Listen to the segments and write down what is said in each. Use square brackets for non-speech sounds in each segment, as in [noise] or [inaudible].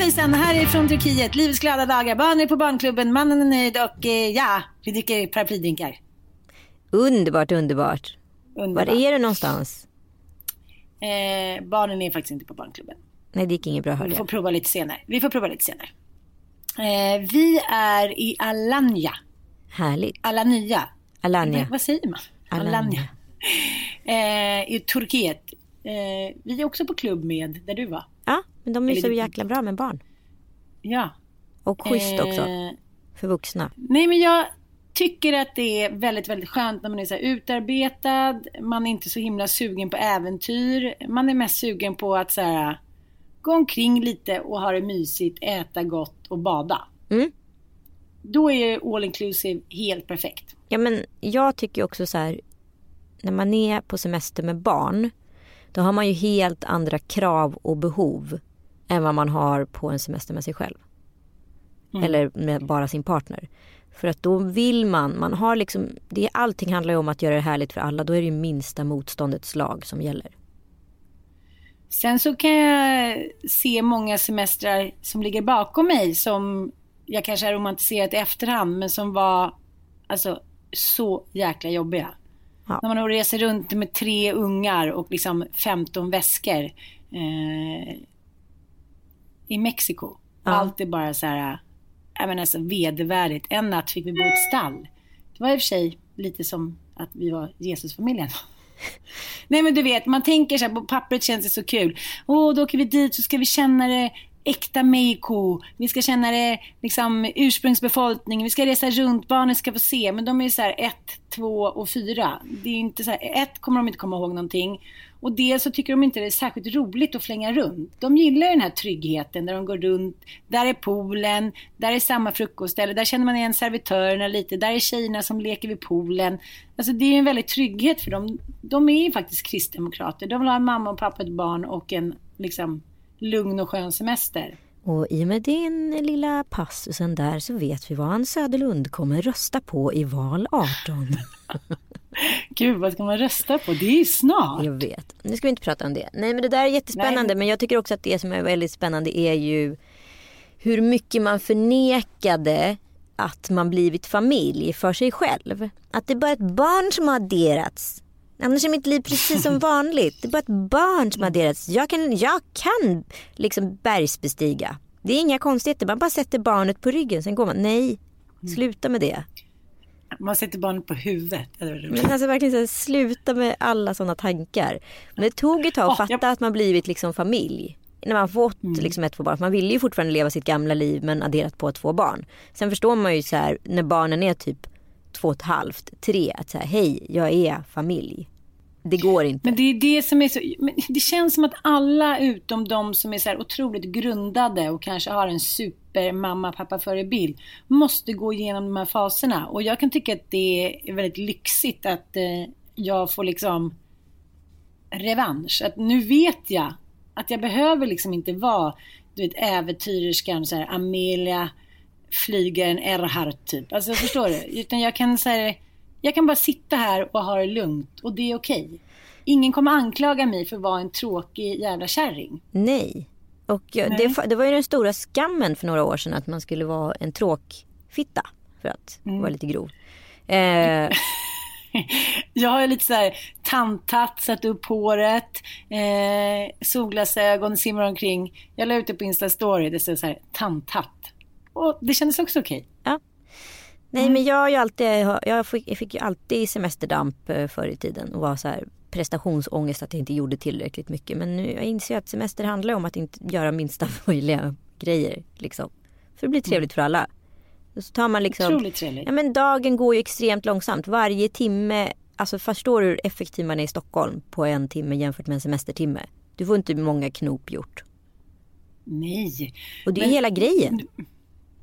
Svejsan, här är från Turkiet. Livets glada dagar. Barnen är på barnklubben, mannen är nöjd och eh, ja, vi dricker paraplydrinkar. Underbart, underbart. Underbart. Var är du någonstans? Eh, barnen är faktiskt inte på barnklubben. Nej, det gick inget bra Vi hörde får jag. prova lite senare. Vi får prova lite senare. Eh, vi är i Alanya. Härligt. Alanya. Alanya. Vad, vad säger man? Alanya. Alanya. Eh, I Turkiet. Eh, vi är också på klubb med där du var. Men de är ju så det- jäkla bra med barn. Ja. Och schysst också. Eh, För vuxna. Nej men jag tycker att det är väldigt, väldigt skönt när man är så här utarbetad. Man är inte så himla sugen på äventyr. Man är mest sugen på att så här, gå omkring lite och ha det mysigt, äta gott och bada. Mm. Då är all inclusive helt perfekt. Ja, men jag tycker också så här. När man är på semester med barn. Då har man ju helt andra krav och behov. Än vad man har på en semester med sig själv. Eller med bara sin partner. För att då vill man, man har liksom, det, allting handlar ju om att göra det härligt för alla. Då är det ju minsta motståndets lag som gäller. Sen så kan jag se många semestrar som ligger bakom mig som jag kanske har romantiserat i efterhand men som var alltså så jäkla jobbiga. Ja. När man reser runt med tre ungar och liksom 15 väskor eh, i Mexiko. Ja. Allt är bara så här, jag menar alltså vedervärdigt. En natt fick vi bo i ett stall. Det var i och för sig lite som att vi var Jesusfamiljen. [laughs] Nej men du vet, man tänker så här, på pappret känns det så kul. Åh, då åker vi dit så ska vi känna det äkta Mexico. Vi ska känna det liksom ursprungsbefolkning. Vi ska resa runt, barnen ska få se. Men de är så här ett, två och fyra. Det är inte så här, ett kommer de inte komma ihåg någonting. Och dels så tycker de inte det är särskilt roligt att flänga runt. De gillar den här tryggheten där de går runt. Där är poolen, där är samma frukostställe, där känner man igen servitörerna lite. Där är tjejerna som leker vid poolen. Alltså det är en väldigt trygghet för dem. De är ju faktiskt kristdemokrater. De vill ha en mamma och pappa, ett barn och en liksom lugn och skön semester. Och i och med den lilla passusen där så vet vi vad Ann Söderlund kommer rösta på i val 18. [laughs] Gud, vad ska man rösta på? Det är ju snart. Jag vet. Nu ska vi inte prata om det. Nej men det där är jättespännande. Nej. Men jag tycker också att det som är väldigt spännande är ju hur mycket man förnekade att man blivit familj för sig själv. Att det är bara ett barn som har adderats. Annars är mitt liv precis som [laughs] vanligt. Det är bara ett barn som har adderats. Jag kan, jag kan liksom bergsbestiga. Det är inga konstigheter. Man bara sätter barnet på ryggen. Sen går man. Nej, sluta med det. Man sätter barnet på huvudet. Men alltså verkligen så här, sluta med alla sådana tankar. Men det tog ett tag att Åh, fatta jag- att man blivit liksom familj. När man fått liksom ett, två barn. Man ville ju fortfarande leva sitt gamla liv men adderat på två barn. Sen förstår man ju så här när barnen är typ två och ett halvt, tre. Att så här, hej, jag är familj. Det går inte. Men det är det som är så, men det känns som att alla utom de som är så här otroligt grundade och kanske har en super mamma pappa förebild måste gå igenom de här faserna. Och jag kan tycka att det är väldigt lyxigt att eh, jag får liksom revansch. Att nu vet jag att jag behöver liksom inte vara du vet äventyrerskan så här Amelia flygaren Erhard. typ. Alltså förstår du? Utan jag kan säga jag kan bara sitta här och ha det lugnt och det är okej. ingen kommer anklaga mig för att vara en tråkig jävla kärring. Nej. Och Nej. Det, det, var ju den stora skammen för några år sedan att man skulle vara en tråkfitta. För att mm. vara lite grov. Eh, [laughs] jag har lite så här tanthatt, satt upp håret, eh, solglasögon, simmar omkring. Jag la ut det på Insta-story, det står så här tanthatt. Och det kändes också okej. Okay. Ja. Nej mm. men jag har ju alltid, jag fick, jag fick ju alltid semesterdamp eh, förr i tiden och var så här prestationsångest att jag inte gjorde tillräckligt mycket. Men nu jag inser att semester handlar om att inte göra minsta [laughs] möjliga grejer. Liksom. För det blir trevligt mm. för alla. Så tar man liksom. Ja, men dagen går ju extremt långsamt. Varje timme, alltså förstår du hur effektiv man är i Stockholm på en timme jämfört med en semestertimme? Du får inte många knop gjort. Nej. Och det är men, hela grejen.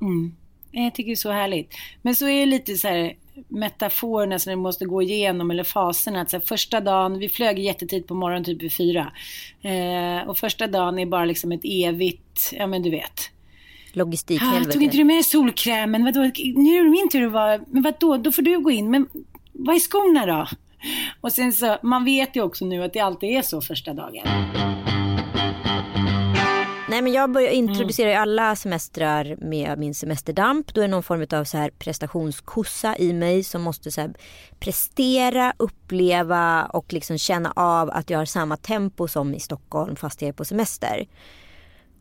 Mm. Jag tycker det är så härligt. Men så är det lite så här metaforerna som vi måste gå igenom eller faserna. Att så här, första dagen, vi flög jättetidigt på morgonen typ vid fyra. Eh, och första dagen är bara liksom ett evigt, ja men du vet logistikhelvete. Ah, tog inte du med solkrämen? Vadå? Nu är det min tur att vara... Men vadå? Då får du gå in. Men vad är skorna då? Och sen så, man vet ju också nu att det alltid är så första dagen. Nej men jag börjar introducera mm. alla semestrar med min semesterdamp. Då är det någon form av så här prestationskossa i mig som måste så prestera, uppleva och liksom känna av att jag har samma tempo som i Stockholm fast jag är på semester.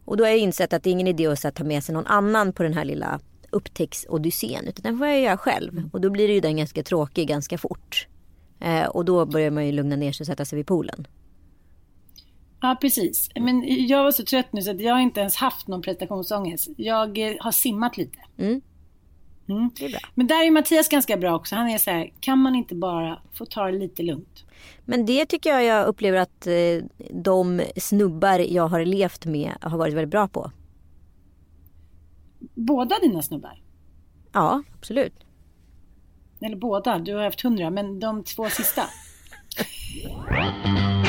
Och då har jag insett att det är ingen idé att ta med sig någon annan på den här lilla upptäcks-odyssén. Utan den får jag göra själv. Och då blir det ju den ganska tråkig ganska fort. Eh, och då börjar man ju lugna ner sig och sätta sig vid poolen. Ja, precis. Men jag var så trött nu så att jag har inte ens haft någon prestationsångest. Jag eh, har simmat lite. Mm. Mm. Det är bra. Men där är Mattias ganska bra också. Han är så här, kan man inte bara få ta det lite lugnt? Men det tycker jag jag upplever att eh, de snubbar jag har levt med har varit väldigt bra på. Båda dina snubbar? Ja, absolut. Eller båda, du har haft hundra, men de två sista? [laughs]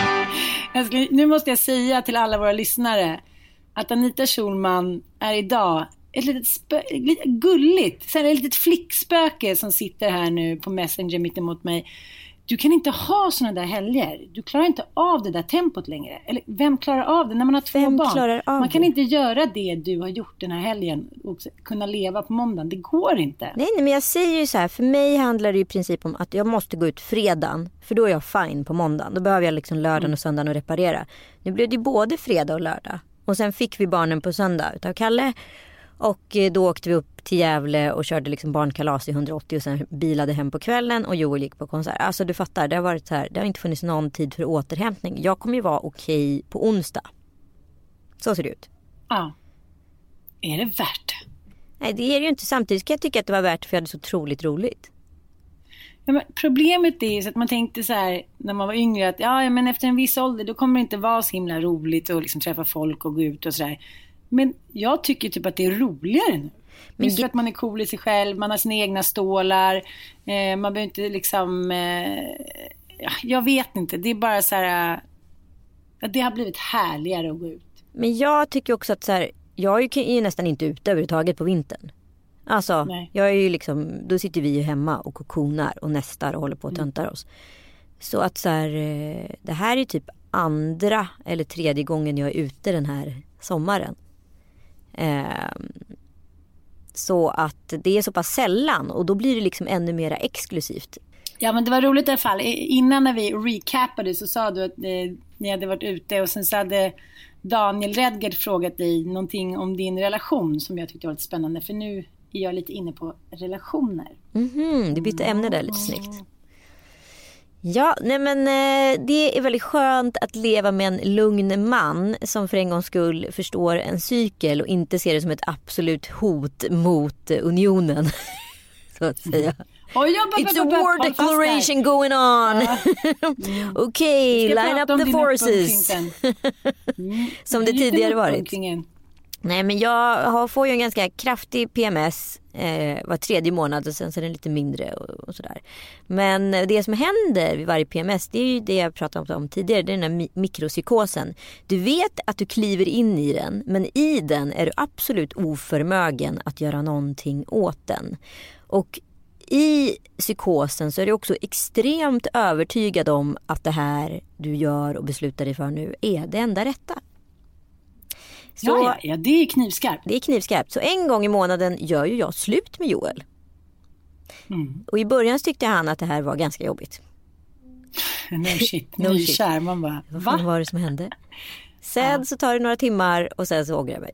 ska, nu måste jag säga till alla våra lyssnare att Anita Schulman är idag ett litet, spö, lite gulligt, ett litet flickspöke som sitter här nu på Messenger mittemot mig du kan inte ha sådana där helger. Du klarar inte av det där tempot längre. Eller vem klarar av det när man har två vem barn? Man kan det? inte göra det du har gjort den här helgen och kunna leva på måndagen. Det går inte. Nej, nej men jag säger ju så här. För mig handlar det i princip om att jag måste gå ut fredagen. För då är jag fine på måndagen. Då behöver jag liksom lördagen mm. och söndagen och reparera. Nu blev det både fredag och lördag. Och sen fick vi barnen på söndag utav Kalle. Och eh, då åkte vi upp till Gävle och körde liksom barnkalas i 180 och sen bilade hem på kvällen och Joel gick på konsert. Alltså du fattar, det har varit så här, det har inte funnits någon tid för återhämtning. Jag kommer ju vara okej på onsdag. Så ser det ut. Ja. Är det värt det? Nej det är det ju inte. Samtidigt kan jag tycka att det var värt för jag hade så otroligt roligt. Ja, problemet är ju att man tänkte så här när man var yngre att ja, men efter en viss ålder då kommer det inte vara så himla roligt att liksom träffa folk och gå ut och sådär. Men jag tycker typ att det är roligare nu. Men Just för att man är cool i sig själv, man har sina egna stålar. Eh, man behöver inte liksom... Eh, ja, jag vet inte, det är bara så här... Eh, det har blivit härligare att gå ut. Men jag tycker också att så här, jag är ju nästan inte ute överhuvudtaget på vintern. Alltså, Nej. jag är ju liksom, då sitter vi ju hemma och kokonar och nästar och håller på och mm. töntar oss. Så att så här, eh, det här är typ andra eller tredje gången jag är ute den här sommaren. Eh, så att det är så pass sällan och då blir det liksom ännu mer exklusivt. Ja men det var roligt i alla fall. Innan när vi recapade så sa du att eh, ni hade varit ute och sen så hade Daniel Redgert frågat dig någonting om din relation som jag tyckte var lite spännande. För nu är jag lite inne på relationer. Mm -hmm, du bytte ämne där lite snyggt. Ja, nej men eh, det är väldigt skönt att leva med en lugn man som för en gångs skull förstår en cykel och inte ser det som ett absolut hot mot unionen. [laughs] Så att säga. Oh, It's a war declaration going on. Ja. [laughs] Mm. Okej, okay, line up the forces. Mm. Som det tidigare varit. Nej men jag får ju en ganska kraftig PMS eh, var tredje månad och sen så är den lite mindre och, och, sådär. Men det som händer vid varje PMS det är ju det jag pratade om tidigare. Det är den här mikropsykosen. Du vet att du kliver in i den men i den är du absolut oförmögen att göra någonting åt den. Och i psykosen så är du också extremt övertygad om att det här du gör och beslutar dig för nu är det enda rätta. Så, ja, ja, ja, det är knivskarpt. Det är knivskarpt. Så en gång i månaden gör ju jag slut med Joel. Mm. Och i början tyckte han att det här var ganska jobbigt. [laughs] no shit, [laughs] no nykär. Shit. Man bara, va? Vad var det som hände? Sen så tar det några timmar och sen så ångrar jag mig.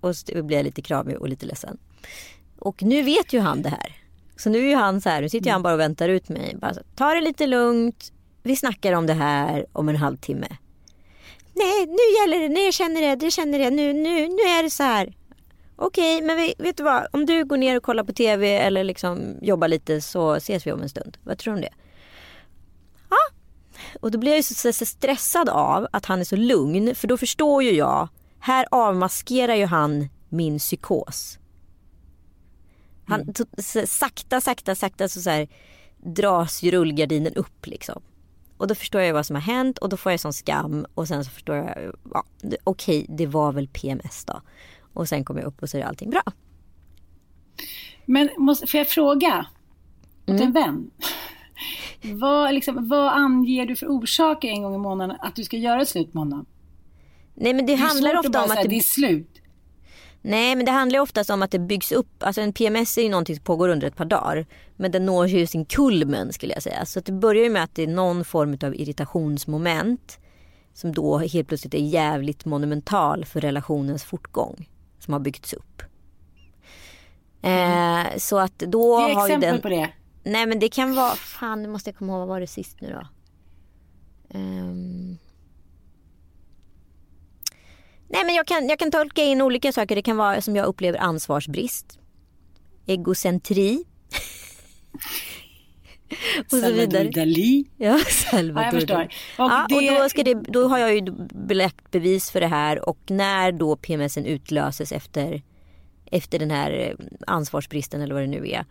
Och så blir jag lite kramig och lite ledsen. Och nu vet ju han det här. Så nu är han så här, nu sitter han bara och väntar ut mig. Bara så, Ta det lite lugnt. Vi snackar om det här om en halvtimme. Nej, nu gäller det. Nej, jag känner det. Jag känner det. Nu, nu, nu är det så här. Okej, okay, men vet du vad? Om du går ner och kollar på tv eller liksom jobbar lite så ses vi om en stund. Vad tror du om det? Ja. Och då blir jag ju så, så stressad av att han är så lugn. För då förstår ju jag. Här avmaskerar ju han min psykos. Han, mm. sakta, sakta, sakta så, så här, dras ju rullgardinen upp liksom. Och då förstår jag vad som har hänt och då får jag sån skam och sen så förstår jag, ja, okej okay, det var väl PMS då. Och sen kommer jag upp och så är allting bra. Men måste, får jag fråga? Åt mm. en vän. [laughs] Vad, liksom, vad anger du för orsaker en gång i månaden att du ska göra slut med honom? Nej men det, det handlar ofta om att det... det är slut. Nej men det handlar oftast om att det byggs upp. Alltså en PMS är ju någonting som pågår under ett par dagar. Men den når ju sin kulmen skulle jag säga. Så det börjar ju med att det är någon form av irritationsmoment. Som då helt plötsligt är jävligt monumental för relationens fortgång. Som har byggts upp. Mm. Eh, så att då Ge har ju den... på det. Nej men det kan vara, fan nu måste jag komma ihåg, vad var det sist nu då? Um... Nej men jag kan, jag kan tolka in olika saker. Det kan vara som jag upplever ansvarsbrist. Egocentri. [laughs] och så vidare. Dalí. Ja, Salvador ja, jag förstår. Och, ja, det... och då, ska det, då har jag ju belagt bevis för det här och när då PMSen utlöses efter, efter den här ansvarsbristen eller vad det nu är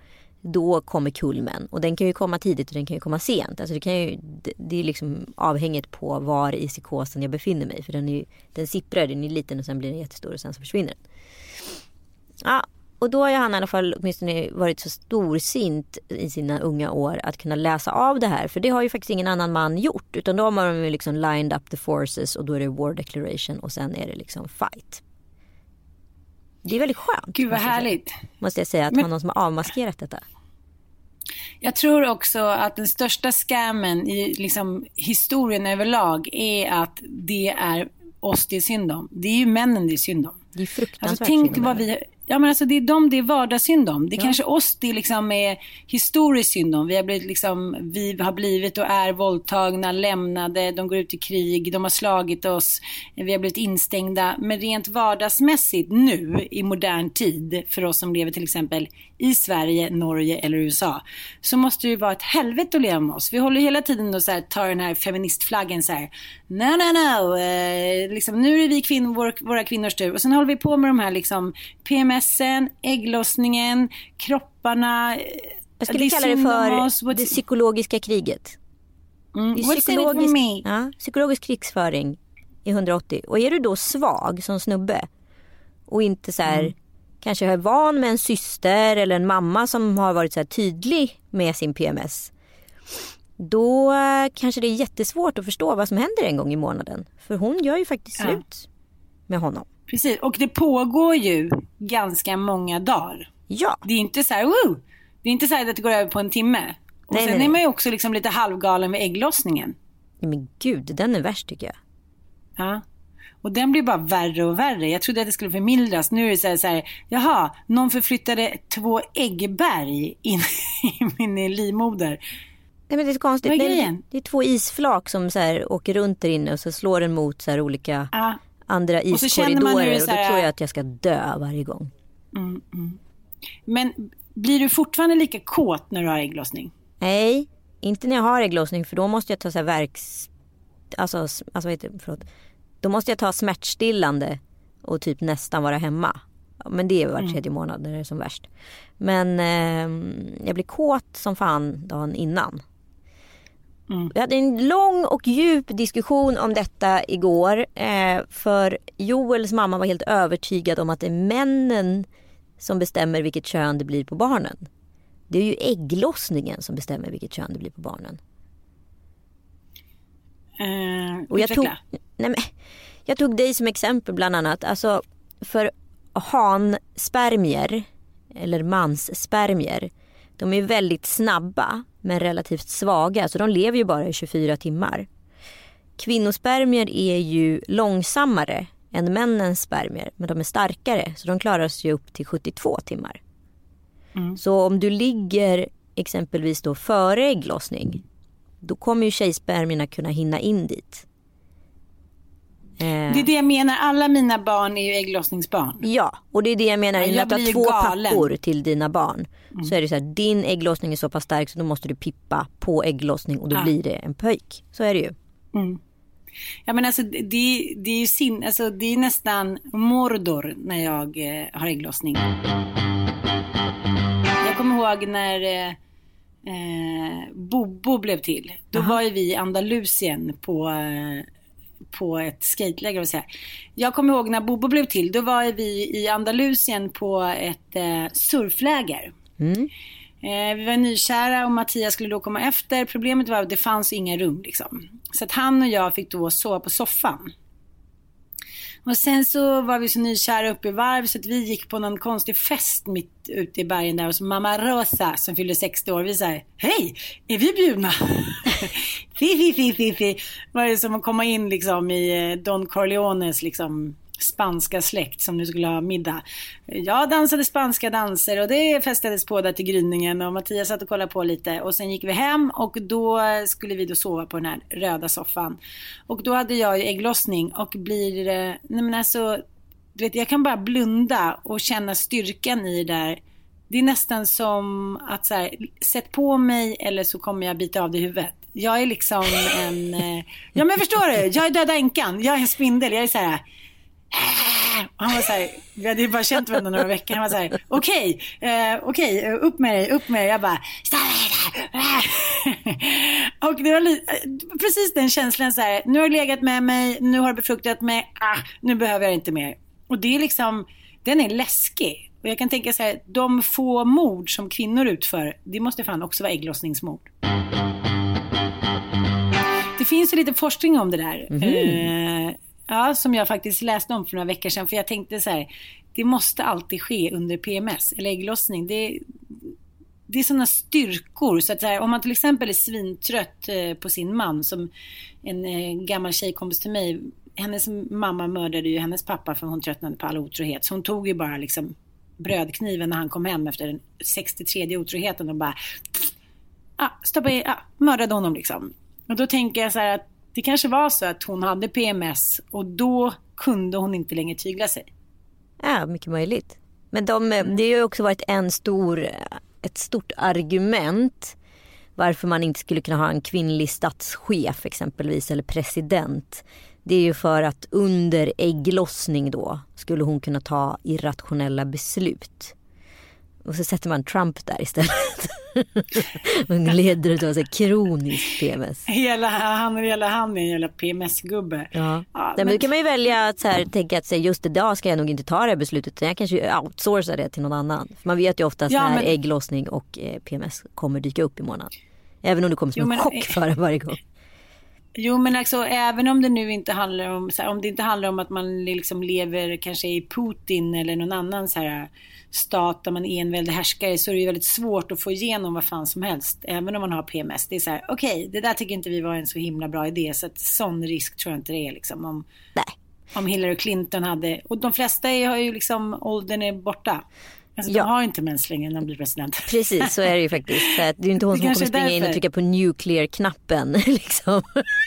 då kommer kulmen. Och den kan ju komma tidigt och den kan ju komma sent. Alltså det, kan ju, det är liksom avhängigt på var i psykosen jag befinner mig. För den, är ju, den sipprar, den är liten och sen blir den jättestor och sen så försvinner den. Ja, och då har han i alla fall åtminstone varit så storsint i sina unga år att kunna läsa av det här. För det har ju faktiskt ingen annan man gjort. Utan då har man ju liksom lined up the forces och då är det war declaration och sen är det liksom fight. Det är väldigt skönt. Gud vad härligt. Säga, måste jag säga att Men... ha någon som har avmaskerat detta. Jag tror också att den största scammen i liksom, historien överlag är att det är oss det är synd om. Det är ju männen det är synd om. Det är fruktansvärt alltså, tänk vad vi, Ja men alltså det är dem det är vardagssynd om. Det är ja. kanske oss det liksom är historiskt synd om. Vi har, blivit liksom, vi har blivit och är våldtagna, lämnade, de går ut i krig, de har slagit oss, vi har blivit instängda. Men rent vardagsmässigt nu i modern tid för oss som lever till exempel i Sverige, Norge eller USA så måste det ju vara ett helvete att leva med oss. Vi håller hela tiden och så här, tar den här feministflaggen så här. No, no, no. Eh, liksom, nu är vi kvinnor, vår, våra kvinnors tur. Och sen håller vi på med de här liksom PMSen, ägglossningen, kropparna. Jag skulle kalla det för det psykologiska kriget. Mm. Det psykologisk, ja, psykologisk krigsföring i 180. Och är du då svag som snubbe och inte så här, mm. kanske är van med en syster eller en mamma som har varit så här tydlig med sin PMS. Då kanske det är jättesvårt att förstå vad som händer en gång i månaden. För hon gör ju faktiskt ja. slut med honom. Precis, och det pågår ju ganska många dagar. Ja. Det är inte så här, woo! Det är inte så att det går över på en timme. Och nej, sen nej, är man ju också liksom lite halvgalen med ägglossningen. Men gud, den är värst tycker jag. Ja. Och den blir bara värre och värre. Jag trodde att det skulle förmildras. Nu är det så här, så här jaha, någon förflyttade två äggberg in [laughs] i min livmoder. Nej, men det är så konstigt. Grejen? Det är två isflak som så här, åker runt där inne och så slår den mot så här, olika ja andra iskorridorer och, och då tror jag att jag ska dö varje gång. Mm, mm. Men blir du fortfarande lika kåt när du har ägglossning? Nej, inte när jag har ägglossning för då måste jag ta så här verks... Alltså, alltså vad heter det? Förlåt. Då måste jag ta smärtstillande och typ nästan vara hemma. Men det är var mm. tredje månad när det är som värst. Men eh, jag blir kåt som fan dagen innan. Mm. Vi hade en lång och djup diskussion om detta igår. Eh, för Joels mamma var helt övertygad om att det är männen som bestämmer vilket kön det blir på barnen. Det är ju ägglossningen som bestämmer vilket kön det blir på barnen. Eh, Och jag, tog, nej men, jag tog dig som exempel bland annat. Alltså för hanspermier eller mansspermier. De är väldigt snabba men relativt svaga så de lever ju bara i 24 timmar. Kvinnospermier är ju långsammare än männens spermier men de är starkare så de klarar sig upp till 72 timmar. Så om du ligger exempelvis då före ägglossning då kommer ju tjejspermierna kunna hinna in dit. Eh, Det är det jag menar. Alla mina barn är ju ägglossningsbarn. Ja, och det är det jag menar. I och med jag att du har två galen. pappor till dina barn. Så är det så här, din ägglossning är så pass stark så då måste du pippa på ägglossning och då Ja. blir det en pöjk. Så är det ju. Ja men alltså det, det är ju sin, alltså det är nästan Mordor när jag eh, har ägglossning. Jag kommer ihåg när eh, eh, Bobo blev till. Då var ju vi i Andalusien på, eh, på ett skateläger och här. Jag kommer ihåg när Bobo blev till. Då var vi i Andalusien på ett eh, surfläger. Eh, vi var nykära och Mattias skulle då komma efter. Problemet var att det fanns inga rum liksom. Så att han och jag fick då sova på soffan. Och sen så var vi så nykära uppe i varv så att vi gick på någon konstig fest mitt ute i bergen där hos mamma Rosa som fyllde 60 år. Vi sa hej, är vi bjudna? [laughs] fi, fi, fi, fi, fi. Var det som att komma in liksom i eh, Don Corleones liksom spanska släkt som nu skulle ha middag. Jag dansade spanska danser och det festades på där till gryningen och Mattias satt och kollade på lite och sen gick vi hem och då skulle vi då sova på den här röda soffan. Och då hade jag ju ägglossning och blir, eh, nej men alltså, du vet jag kan bara blunda och känna styrkan i det där. Det är nästan som att så här, sätt på mig eller så kommer jag bita av dig huvudet. Jag är liksom en, eh, ja men förstår du, jag är döda änkan, jag är en spindel, jag är så här och han var så här, vi hade ju bara känt varandra några veckor. Han var så här, okej, eh, okej, eh, upp med dig, upp med dig. Jag bara, stanna där. [laughs] Och det var eh, precis den känslan så här, nu har du legat med mig, nu har du befruktat mig, ah, nu behöver jag inte mer. Och det är liksom, den är läskig. Och jag kan tänka så här, de få mord som kvinnor utför, det måste fan också vara ägglossningsmord. Det finns ju lite forskning om det där. Eh, ja, som jag faktiskt läste om för några veckor sedan. För jag tänkte så här, det måste alltid ske under PMS eller ägglossning. Det, det är sådana styrkor. Så att så här, om man till exempel är svintrött eh, på sin man, som en eh, gammal tjejkompis till mig. Hennes mamma mördade ju hennes pappa för hon tröttnade på all otrohet. Så hon tog ju bara liksom brödkniven när han kom hem efter den 63 otroheten och bara ah, stoppa i, ah, mördade honom liksom. Och då tänker jag så här att det kanske var så att hon hade PMS och då kunde hon inte längre tygla sig. Ja, mycket möjligt. Men de, eh, det har ju också varit en stor, eh, ett stort argument varför man inte skulle kunna ha en kvinnlig statschef exempelvis eller president. Det är ju för att under ägglossning då skulle hon kunna ta irrationella beslut. Och så sätter man Trump där istället. [laughs] Hon leder av så här kronisk PMS. Hela, han, hela han är en jävla PMS-gubbe. Ja. Ja, men men- då kan man ju välja att så här, tänka att just idag ska jag nog inte ta det här beslutet. utan Jag kanske outsourcar det till någon annan. För man vet ju oftast Ja, när men- ägglossning och eh, PMS kommer dyka upp i månaden. Även om det kommer som Jo, en men- chock för varje gång. Jo men alltså även om det nu inte handlar om, här, om det inte handlar om att man liksom lever kanske i Putin eller någon annan så här stat där man är en väldig härskare så är det ju väldigt svårt att få igenom vad fan som helst. Även om man har PMS. Det är så här, okej det där tycker inte vi var en så himla bra idé så att sån risk tror jag inte det är liksom. Om, Nej. om Hillary Clinton hade, och de flesta är, har ju liksom, åldern är borta. Alltså Ja. de har inte mens längre när de blir president. [laughs] Precis så är det ju faktiskt. Det är ju inte [laughs] hon Det som kommer springa in och trycka på nuclear-knappen. [laughs] Liksom.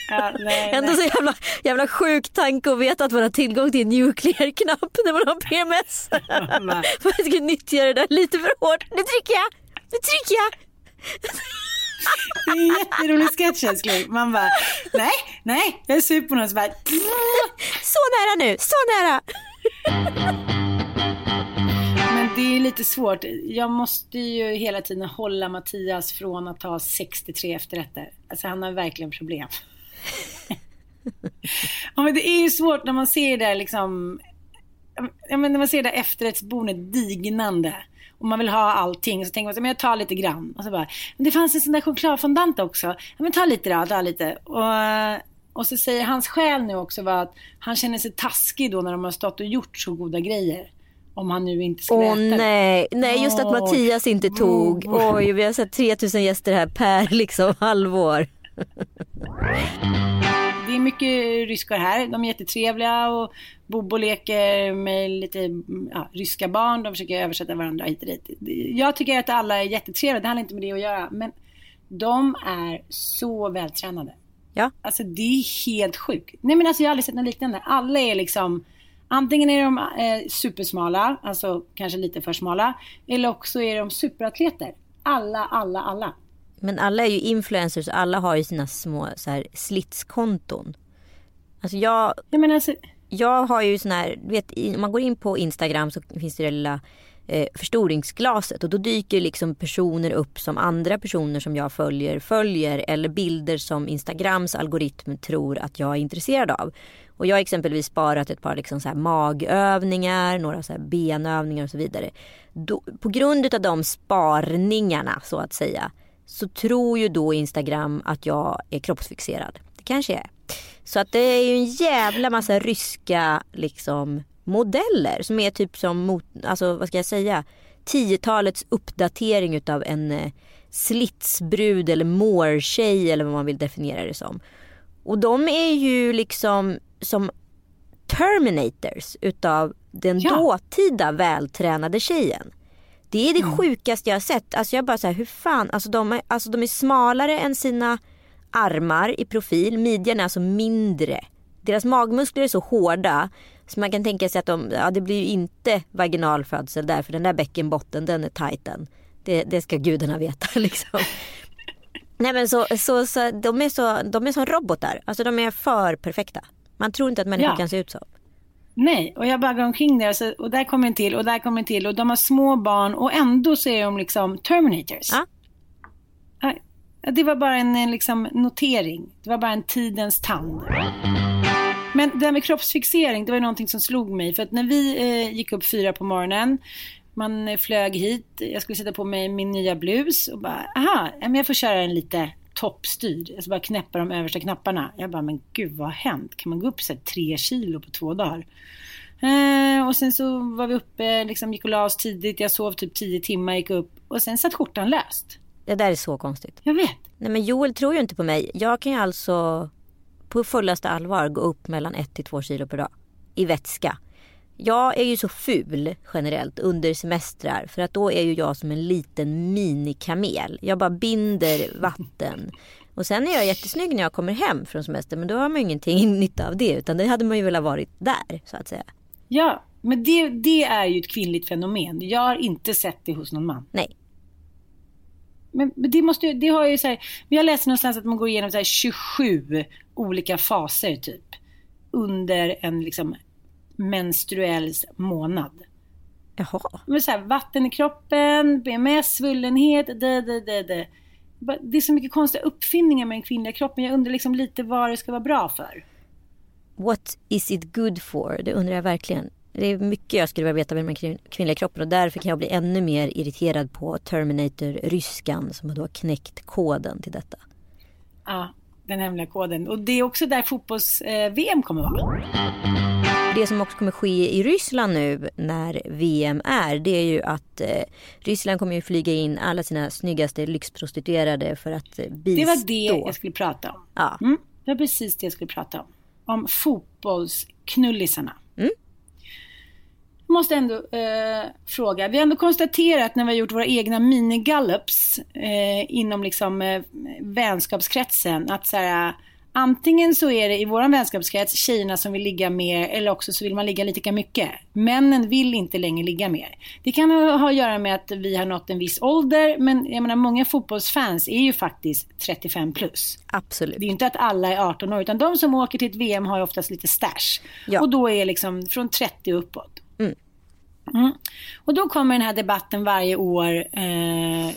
Ja, nej, Ändå nej. så jävla, jävla sjuk tanke att veta att man har tillgång till en nuclear-knapp när man har PMS. jag ska nyttja det där lite för hårt. Nu trycker jag! Nu trycker jag! Det är en jätterolig sketch älskling. Man bara, nej, nej, jag är sur på någon så bara, Så nära nu, så nära! Lite svårt. Jag måste ju hela tiden hålla Mattias från att ta 63 efterrätter. Alltså han har verkligen problem. [laughs] ja, men det är ju svårt när man ser det där liksom. ja, men när man ser det efterrättsbordet dignande och man vill ha allting så tänker man så men jag tar lite grann. Och så bara, men det fanns en sån där chokladfondant också. Ja, men ta lite då, ta lite. Och, och så säger hans själ nu också var att han känner sig taskig då när de har stått och gjort så goda grejer. Om han nu inte skulle Åh äta nej, nej just att Mattias inte tog. [laughs] Oj, vi har sett 3000 gäster här per [laughs] liksom halvår. Det är mycket ryskar här. De är jättetrevliga och Bobo leker med lite ja, ryska barn. De försöker översätta varandra hit och dit. Jag tycker att alla är jättetrevliga. Det handlar inte med det att göra. Men de är så vältränade. Ja. Alltså det är helt sjukt. Nej men alltså jag har aldrig sett något liknande. Alla är liksom Antingen är de eh, supersmala, alltså kanske lite för smala. Eller också är de superatleter. Alla, alla, alla. Men alla är ju influencers alla har ju sina små så här, slitskonton. Alltså jag, jag, menar, alltså... jag har ju sån här, vet, om man går in på Instagram så finns det det lilla eh, förstoringsglaset och då dyker liksom personer upp som andra personer som jag följer följer eller bilder som Instagrams algoritm tror att jag är intresserad av. Och jag har exempelvis sparat ett par liksom så magövningar, några så benövningar och så vidare. Då, på grund av de sparningarna så att säga så tror ju då Instagram att jag är kroppsfixerad. Det kanske jag är. Så att det är ju en jävla massa ryska liksom modeller som är typ som, mot, alltså vad ska jag säga, tiotalets uppdatering utav en eh, slitsbrud eller mårtjej eller vad man vill definiera det som. Och de är ju liksom Terminators utav den ja. dåtida vältränade tjejen. Det är det mm. sjukaste jag har sett. Alltså jag bara så här, hur fan, alltså de, är, alltså de är smalare än sina armar i profil. Midjan är alltså mindre. Deras magmuskler är så hårda så man kan tänka sig att de, ja, det blir ju inte vaginalfödsel där för den där bäckenbotten den är tajten. Det, det ska gudarna veta [laughs] liksom. Nej men så, så, så, de, är så, de är som robotar. Alltså de är för perfekta. Man tror inte att människor ja. kan se ut så. Nej, och jag bara går omkring där och, så, och där kommer en till och där kommer en till och de har små barn och ändå så är de liksom Terminators. Ja. Det var bara en liksom, notering. Det var bara en tidens tand. Men det här med kroppsfixering, det var någonting som slog mig. För att när vi eh, gick upp fyra på morgonen, man eh, flög hit, jag skulle sätta på mig min nya blus och bara, aha, jag får köra en lite toppstyrd. Jag ska bara knäppa de översta knapparna. Jag bara, men gud vad har hänt? Kan man gå upp så här, tre kilo på två dagar? Eh, och sen så var vi uppe, liksom gick och la oss tidigt. Jag sov typ tio timmar, gick upp och sen satt skjortan löst. Det där är så konstigt. Jag vet. Nej men Joel tror ju inte på mig. Jag kan ju alltså på fullaste allvar gå upp mellan 1 till 2 kilo per dag. I vätska. Jag är ju så ful generellt under semestrar för att då är ju jag som en liten minikamel. Jag bara binder vatten. Och sen är jag jättesnygg när jag kommer hem från semester men då har man ju ingenting [laughs] nytta av det utan det hade man ju velat varit där så att säga. Ja, men det, det är ju ett kvinnligt fenomen. Jag har inte sett det hos någon man. Nej. Men det, måste, det har ju så här, vi har läst någonstans att man går igenom så 27 olika faser typ. Under en liksom menstruell månad. Jaha. Men så här, vatten i kroppen, BMS, svullenhet, det, det, det, det. Det är så mycket konstiga uppfinningar med den kvinnliga kroppen. Jag undrar liksom lite vad det ska vara bra för. What is it good for? Det undrar jag verkligen. Det är mycket jag skulle vilja veta med den kvinnliga kroppen och därför kan jag bli ännu mer irriterad på Terminator-ryskan som har knäckt koden till detta. Ja, den hemliga koden. Och det är också där fotbolls-VM eh, kommer vara. Det som också kommer ske i Ryssland nu när VM är det är ju att eh, Ryssland kommer ju flyga in alla sina snyggaste lyxprostituerade för att eh, bistå. Det var det jag skulle prata om. Ja. Mm, det var precis det jag skulle prata om. Om fotbollsknullisarna. Mm måste ändå eh, fråga. Vi har ändå konstaterat när vi har gjort våra egna mini-gallups eh, inom liksom, eh, vänskapskretsen att så här, antingen så är det i vår vänskapskrets tjejerna som vill ligga mer eller också så vill man ligga lika mycket. Männen vill inte längre ligga mer. Det kan ha att göra med att vi har nått en viss ålder men jag menar många fotbollsfans är ju faktiskt 35 plus. Absolut. Det är ju inte att alla är 18 år utan de som åker till ett VM har ju oftast lite stash. Ja. Och då är liksom från 30 uppåt. Mm. Mm. Och då kommer den här debatten varje år eh,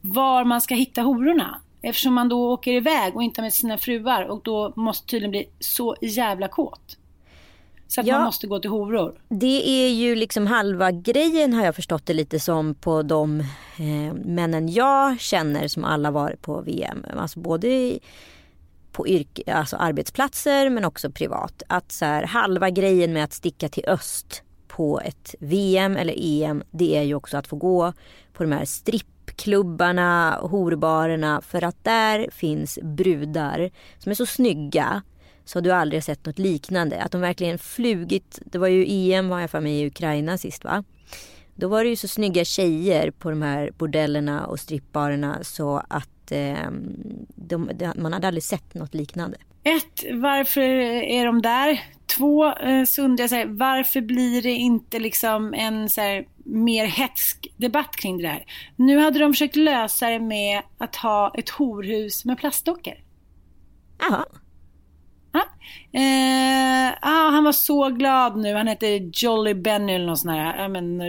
var man ska hitta hororna. Eftersom man då åker iväg och inte med sina fruar och då måste tydligen bli så jävla kåt. Så att Ja. man måste gå till horor. Det är ju liksom halva grejen har jag förstått det lite som på de eh, männen jag känner som alla varit på VM. Alltså både på yrke, alltså arbetsplatser men också privat. Att så här, halva grejen med att sticka till öst på ett VM eller EM det är ju också att få gå på de här strippklubbarna, horbarerna för att där finns brudar som är så snygga så du aldrig sett något liknande. Att de verkligen flugit, det var ju EM var jag för mig i Ukraina sist va? Då var det ju så snygga tjejer på de här bordellerna och strippbarerna så att eh, de, de, man hade aldrig sett något liknande. Ett, varför är de där? Två, eh, så undrar jag så här, varför blir det inte liksom en så här, mer hetsk debatt kring det här? Nu hade de försökt lösa det med att ha ett horhus med plastdockor. Jaha, Ja. Eh, ah, han var så glad nu. Han hette Jolly Benny eller något sånt här. Ja, men,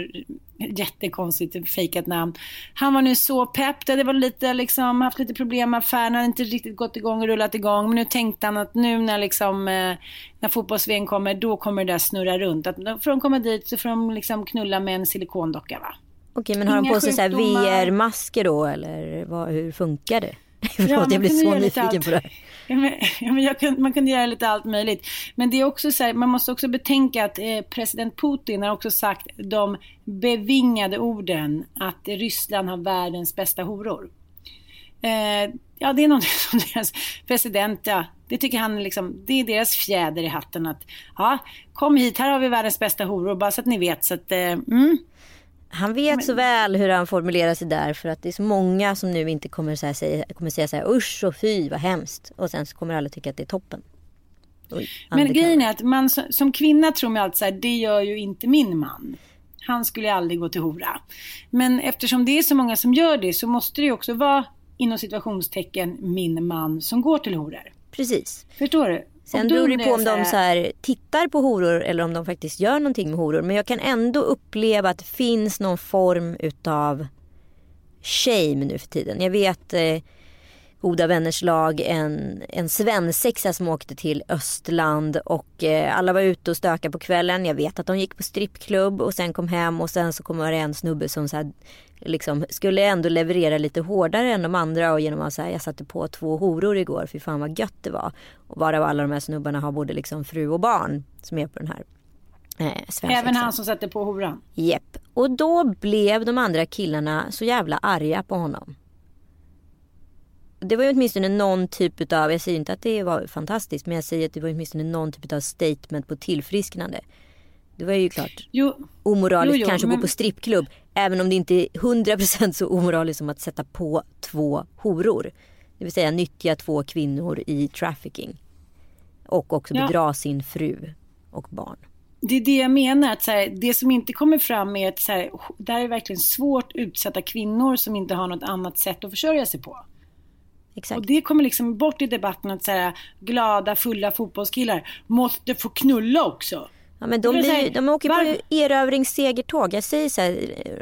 jättekonstigt fejkat namn. Han var nu så pepp. Det var lite, liksom, haft lite problem med affären. Han hade inte riktigt gått igång och rullat igång. Men nu tänkte han att nu när, liksom, eh, när fotbolls kommer, då kommer det där snurra runt. Att får de komma dit så får de liksom knulla med en silikondocka va. okej men har de Inga på sig så sjukdomar. VR-masker då eller vad, hur funkar det? [laughs] Ja, Förlåt man jag blir så nyfiken på det här. Ja, men, [laughs] ja, men kunde, man kunde göra lite allt möjligt. Men det är också så här, man måste också betänka att eh, president Putin har också sagt de bevingade orden att Ryssland har världens bästa horor. Eh, ja, det är någonting [laughs] som deras president, ja, det tycker han liksom, det är deras fjäder i hatten att ja, kom hit, här har vi världens bästa horor, bara så att ni vet så att, eh, mm. Han vet så väl hur han formulerar sig där för att det är så många som nu inte kommer, så här säga, kommer säga så här usch och fy vad hemskt och sen så kommer alla tycka att det är toppen. Oj, Men grejen är att man som, som kvinna tror man alltid så här, det gör ju inte min man. Han skulle aldrig gå till hora. Men eftersom det är så många som gör det så måste det ju också vara inom situationstecken min man som går till horor. Precis. Förstår du? Sen beror det på om de så här, tittar på horor eller om de faktiskt gör någonting med horor. Men jag kan ändå uppleva att det finns någon form utav shame nu för tiden. Jag vet eh, Goda vänners lag, en, en svensexa som åkte till Östland och eh, alla var ute och stökade på kvällen. Jag vet att de gick på strippklubb och sen kom hem och sen så kom det en snubbe som så här, liksom, skulle ändå leverera lite hårdare än de andra och genom att säga jag satte på två horor igår, för fan vad gött det var. Och varav alla de här snubbarna har både liksom fru och barn som är på den här eh. Även han som sätter på horan. Jepp. Och då blev de andra killarna så jävla arga på honom. Det var ju åtminstone någon typ av, jag säger inte att det var fantastiskt, men jag säger att det var åtminstone någon typ av statement på tillfrisknande. Det var ju klart Jo, omoraliskt Jo, jo, kanske att men- gå på strippklubb. Även om det inte är 100% så omoraliskt som att sätta på två horor. Det vill säga nyttja två kvinnor i trafficking. Och också Ja. bedra sin fru och barn. det är det jag menar. Att så här, det som inte kommer fram är att så här, det här är verkligen svårt utsatta kvinnor som inte har något annat sätt att försörja sig på. Exakt. Och det kommer liksom bort i debatten att så här, glada, fulla fotbollskillar måste få knulla också. Ja, men de, blir, de åker var- på erövringssegertåg. Jag säger så här,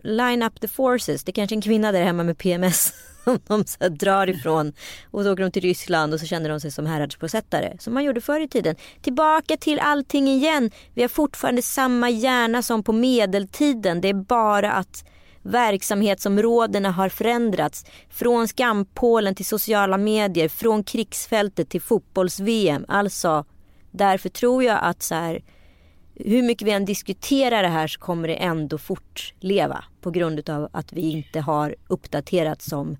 line up the forces. Det är kanske en kvinna där hemma med PMS [laughs] som de så drar ifrån. Och så åker de till Ryssland och så känner de sig som häradsbosättare. Som man gjorde förr i tiden. Tillbaka till allting igen. Vi har fortfarande samma hjärna som på medeltiden. Det är bara att verksamhetsområdena har förändrats. Från skampålen till sociala medier. Från krigsfältet till fotbolls-VM. Alltså, därför tror jag att så här, hur mycket vi än diskuterar det här så kommer det ändå fortleva på grund av att vi inte har uppdaterats som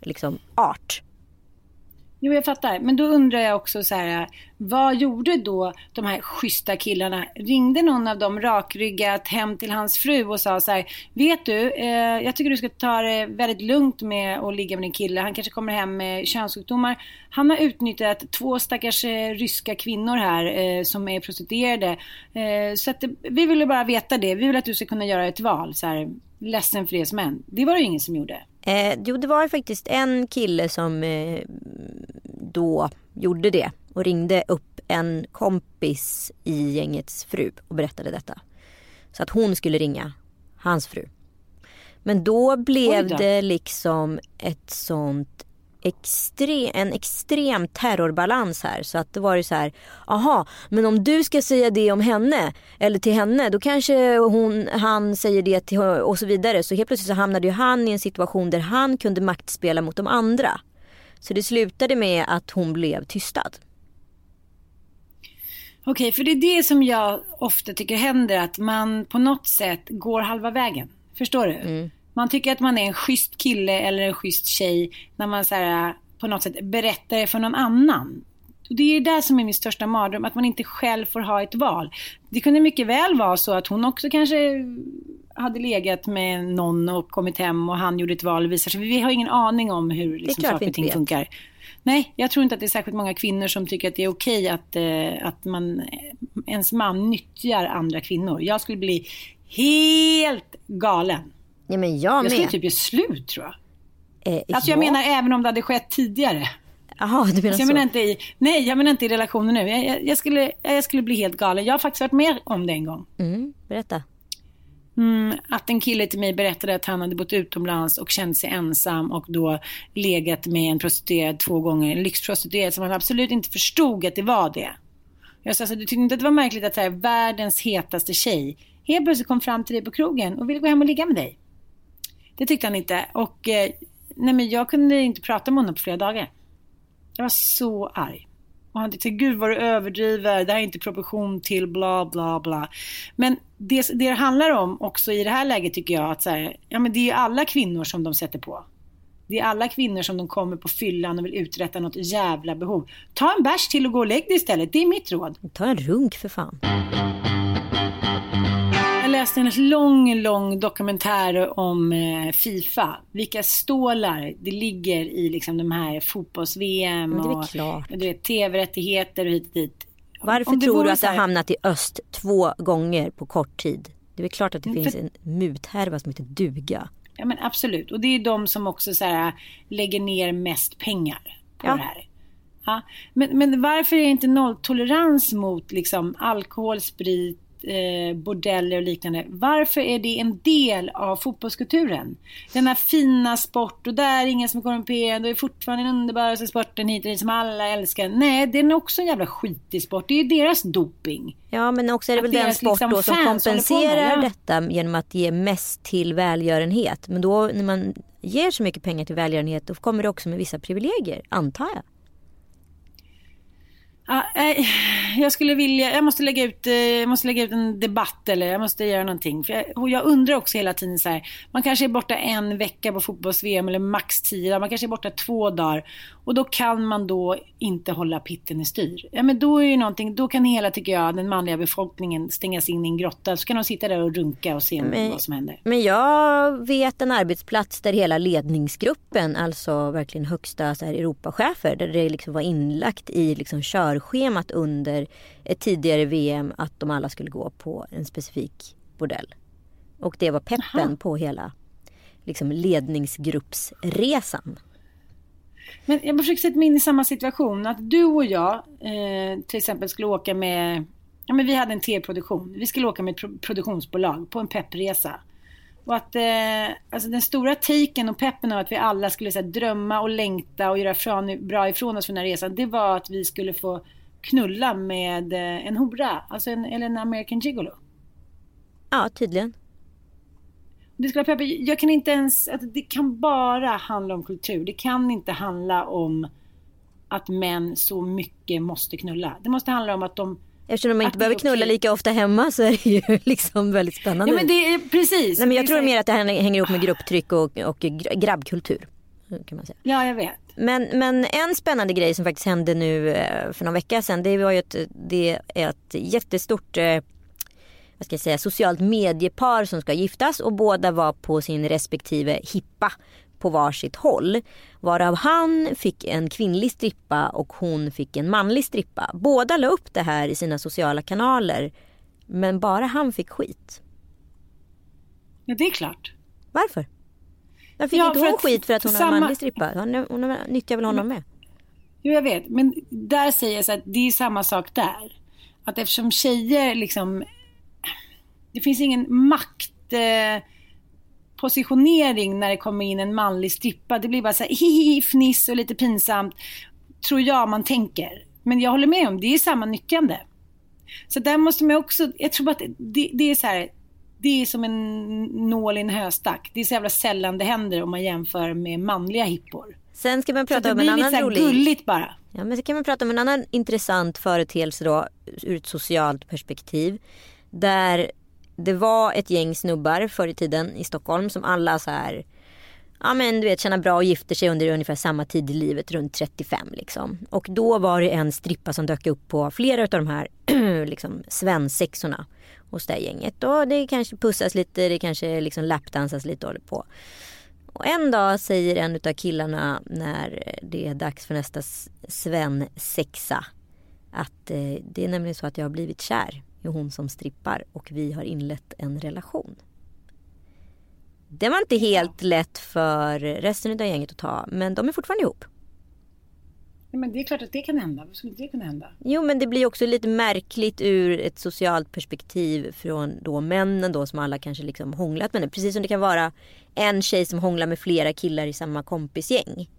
liksom, art. Jo, jag fattar. Men då undrar jag också så här, vad gjorde då de här schyssta killarna? Ringde någon av dem rakryggat hem till hans fru och sa så här, vet du, eh, jag tycker du ska ta det väldigt lugnt med att ligga med din kille. Han kanske kommer hem med könssjukdomar. Han har utnyttjat två stackars eh, ryska kvinnor här eh, som är prostituerade. Eh, så att, eh, vi ville bara veta det. Vi vill att du ska kunna göra ett val. Så här, ledsen för det som hänt. Det var det ju ingen som gjorde. Eh, jo, det var faktiskt en kille som eh, då gjorde det och ringde upp en kompis i gängets fru och berättade detta. Så att hon skulle ringa hans fru. Men då blev då. det liksom ett sånt extre, en extrem terrorbalans här. Så att det var ju så här, aha, men om du ska säga det om henne eller till henne då kanske hon, han säger det till och så vidare. Så helt plötsligt så hamnade ju han i en situation där han kunde maktspela mot de andra. Så det slutade med att hon blev tystad. Okej, för det är det som jag ofta tycker händer, att man på något sätt går halva vägen. Förstår du? Mm. Man tycker att man är en schysst kille eller en schysst tjej när man så här, på något sätt berättar det för någon annan. Och det är det som är min största mardröm, att man inte själv får ha ett val. Det kunde mycket väl vara så att hon också kanske hade legat med någon och kommit hem och han gjorde ett val och visar sig. Vi har ingen aning om hur liksom, saker och ting funkar. Nej, jag tror inte att det är särskilt många kvinnor som tycker att det är okej att, eh, att man, ens man nyttjar andra kvinnor. Jag skulle bli helt galen. Ja, men jag, jag skulle typ göra slut tror jag. Eh, alltså jag menar även om det hade skett tidigare. Jaha, du menar alltså, jag så? Menar inte i, nej, jag menar inte i relationen nu. Jag, jag, jag, skulle, jag skulle bli helt galen. Jag har faktiskt varit med om det en gång. Mm, berätta. Mm, att en kille till mig berättade att han hade bott utomlands och känt sig ensam och då legat med en prostituerad två gånger. En lyxprostituerad som han absolut inte förstod att det var det. Jag sa, alltså, du tyckte inte att det var märkligt att så här, världens hetaste tjej helt plötsligt kom fram till dig på krogen och ville gå hem och ligga med dig? Det tyckte han inte. Och eh, nej, men jag kunde inte prata med honom på flera dagar. Jag var så arg. Och han tyckte, gud vad du överdriver, det här är inte proportion till bla bla bla. Men det, det handlar om också i det här läget tycker jag att så här, ja men det är ju alla kvinnor som de sätter på. Det är alla kvinnor som de kommer på fyllan och vill uträtta något jävla behov. Ta en bärs till och gå och lägg dig istället. Det är mitt råd. Ta en runk för fan. Läste en lång, lång dokumentär om eh, Fifa. Vilka stålar det ligger i liksom de här fotbolls-VM och tv-rättigheter och hit och dit. Varför tror du att det har hamnat i öst två gånger på kort tid? Det är väl klart att det finns en muthärva som heter duga. Ja men absolut. Och det är de som också så här, lägger ner mest pengar på ja. det här. Ja. Men, men varför är det inte nolltolerans mot liksom, alkohol, sprit, eh, bordeller och liknande. Varför är det en del av fotbollskulturen? Denna fina sport och där är ingen som är korrumperad och är fortfarande den underbaraste sporten hit och dit som alla älskar. Nej, det är också en jävla skitig sport. Det är ju deras doping. Ja, men också är det väl den sport liksom som kompenserar ja. detta genom att ge mest till välgörenhet. Men då när man ger så mycket pengar till välgörenhet då kommer det också med vissa privilegier, antar jag. Jag skulle vilja, jag måste lägga ut, eh, jag måste lägga ut en debatt eller jag måste göra någonting. För jag, jag undrar också hela tiden så här, man kanske är borta en vecka på fotbolls-VM eller max tio dagar, man kanske är borta två dagar. Och då kan man då inte hålla pitten i styr. Ja men då är ju någonting, då kan hela, tycker jag, den manliga befolkningen stängas in i en grotta. Så kan de sitta där och runka och se men, vad som händer. Men jag vet en arbetsplats där hela ledningsgruppen, alltså verkligen högsta så här, Europachefer, där det liksom var inlagt i liksom körschemat under ett tidigare VM att de alla skulle gå på en specifik bordell. Och det var peppen Aha. på hela liksom, ledningsgruppsresan. Men jag försöker sätta mig in i samma situation. Att du och jag eh, till exempel skulle åka med, ja men vi hade en tv-produktion. Vi skulle åka med ett pro produktionsbolag på en peppresa. Och att eh, alltså den stora taken och peppen av att vi alla skulle här, drömma och längta och göra från, bra ifrån oss för den här resan. Det var att vi skulle få knulla med eh, en hora. Alltså en, eller en American gigolo. Ja, tydligen. Det skulle vara Jag kan inte ens, att det kan bara handla om kultur. Det kan inte handla om att män så mycket måste knulla. Det måste handla om att de Eftersom de inte behöver knulla okay. lika ofta hemma så är det ju [laughs] liksom väldigt spännande. Ja men det är precis. Nej, men jag tror mer att det hänger ihop med grupptryck och, och grabbkultur. Kan man säga. Ja jag vet. Men, men en spännande grej som faktiskt hände nu eh, för någon vecka sedan. Det var ju ett, det är ett jättestort eh, vad ska jag säga, socialt mediepar som ska giftas och båda var på sin respektive hippa på varsitt håll. Varav han fick en kvinnlig strippa och hon fick en manlig strippa. Båda la upp det här i sina sociala kanaler. Men bara han fick skit. Ja, det är klart. Varför? Varför fick ja, inte hon skit för att hon samma... har en manlig strippa? Hon, hon nyttjar väl honom med? Jo, jag vet. Men där säger jag så att det är samma sak där. Att eftersom tjejer liksom det finns ingen makt... Eh, positionering när det kommer in en manlig strippa. Det blir bara så här hihi, fniss och lite pinsamt. Tror jag man tänker. Men jag håller med om, det är samma nyttjande. Så där måste man också, jag tror att det, det är så här, det är som en nål i en höstack. Det är så jävla sällan det händer om man jämför med manliga hippor. Sen ska man prata om en annan rolig... Det blir lite gulligt bara. Ja, men så kan man prata om en annan intressant företeelse då ur ett socialt perspektiv. Där det var ett gäng snubbar förr i tiden i Stockholm som alla så här ja men du vet tjänar bra och gifter sig under ungefär samma tid i livet, runt 35 liksom. Och då var det en strippa som dök upp på flera av de här [clears throat] liksom svensexorna hos det här gänget. Och det kanske pussas lite, det kanske liksom lapdansas lite och på. Och en dag säger en av killarna när det är dags för nästa svensexa att eh, det är nämligen så att jag har blivit kär i hon som strippar och vi har inlett en relation. Det var inte helt lätt för resten av gänget att ta men de är fortfarande ihop. Ja, men det är klart att det kan hända. Vad skulle det kunna hända? Jo men det blir också lite märkligt ur ett socialt perspektiv från då männen då som alla kanske liksom hånglat med. Precis som det kan vara en tjej som hånglar med flera killar i samma kompisgäng.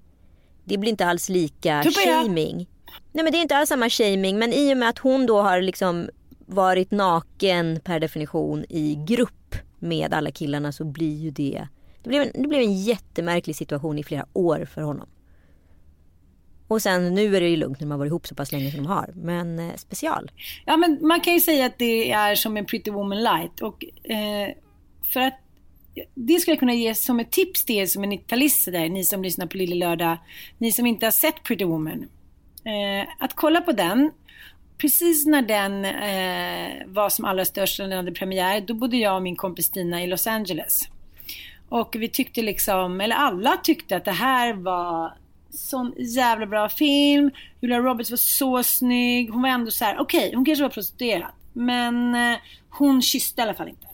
Det blir inte alls lika shaming. Nej men det är inte alls samma shaming men i och med att hon då har liksom varit naken per definition i grupp med alla killarna så blir ju det det blev, en, det blev en jättemärklig situation i flera år för honom. Och sen nu är det ju lugnt när man har varit ihop så pass länge som de har. Men eh, special. Ja men man kan ju säga att det är som en Pretty Woman light. Och eh, för att det skulle jag kunna ge som ett tips till er som är 90-talister där, ni som lyssnar på Lille Lördag. Ni som inte har sett Pretty Woman. Eh, att kolla på den. Precis när den eh, var som allra störst, när den hade premiär, då bodde jag och min kompis Stina i Los Angeles. Och vi tyckte liksom, eller alla tyckte att det här var sån jävla bra film. Julia Roberts var så snygg. Hon var ändå så här: okej okay, hon kanske var prostituerad. Men eh, hon kysste i alla fall inte.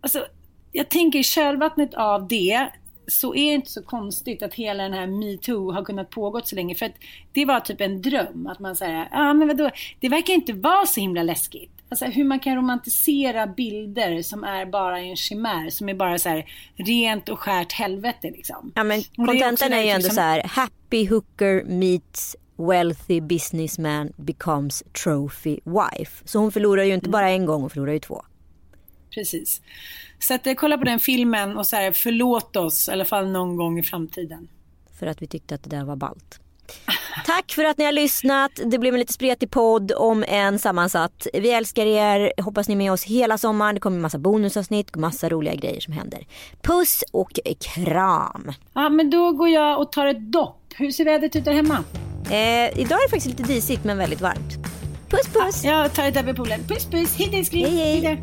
Alltså, jag tänker i kölvattnet av det så är det inte så konstigt att hela den här metoo har kunnat pågått så länge. För att det var typ en dröm. Att man säger, ja ah, men vadå, det verkar inte vara så himla läskigt. Alltså hur man kan romantisera bilder som är bara en chimär, som är bara så här rent och skärt helvete liksom. Ja men kontentan är, är, ju ändå liksom... så här, happy hooker meets wealthy businessman becomes trophy wife. Så hon förlorar ju inte mm. bara en gång, hon förlorar ju två. Precis. Så att, eh, kolla på den filmen och så här, förlåt oss i alla fall någon gång i framtiden. För att vi tyckte att det där var ballt. [laughs] Tack för att ni har lyssnat. Det blev en lite spretig podd om en sammansatt. Vi älskar er. Hoppas ni är med oss hela sommaren. Det kommer massa bonusavsnitt, massa roliga grejer som händer. Puss och kram. Ja, men då går jag och tar ett dopp. Hur ser vädret ut där hemma? Eh, idag är det faktiskt lite disigt men väldigt varmt. Puss puss. Ja, jag tar ett dopp i poolen. Puss puss. Hej älskling. Hej hej.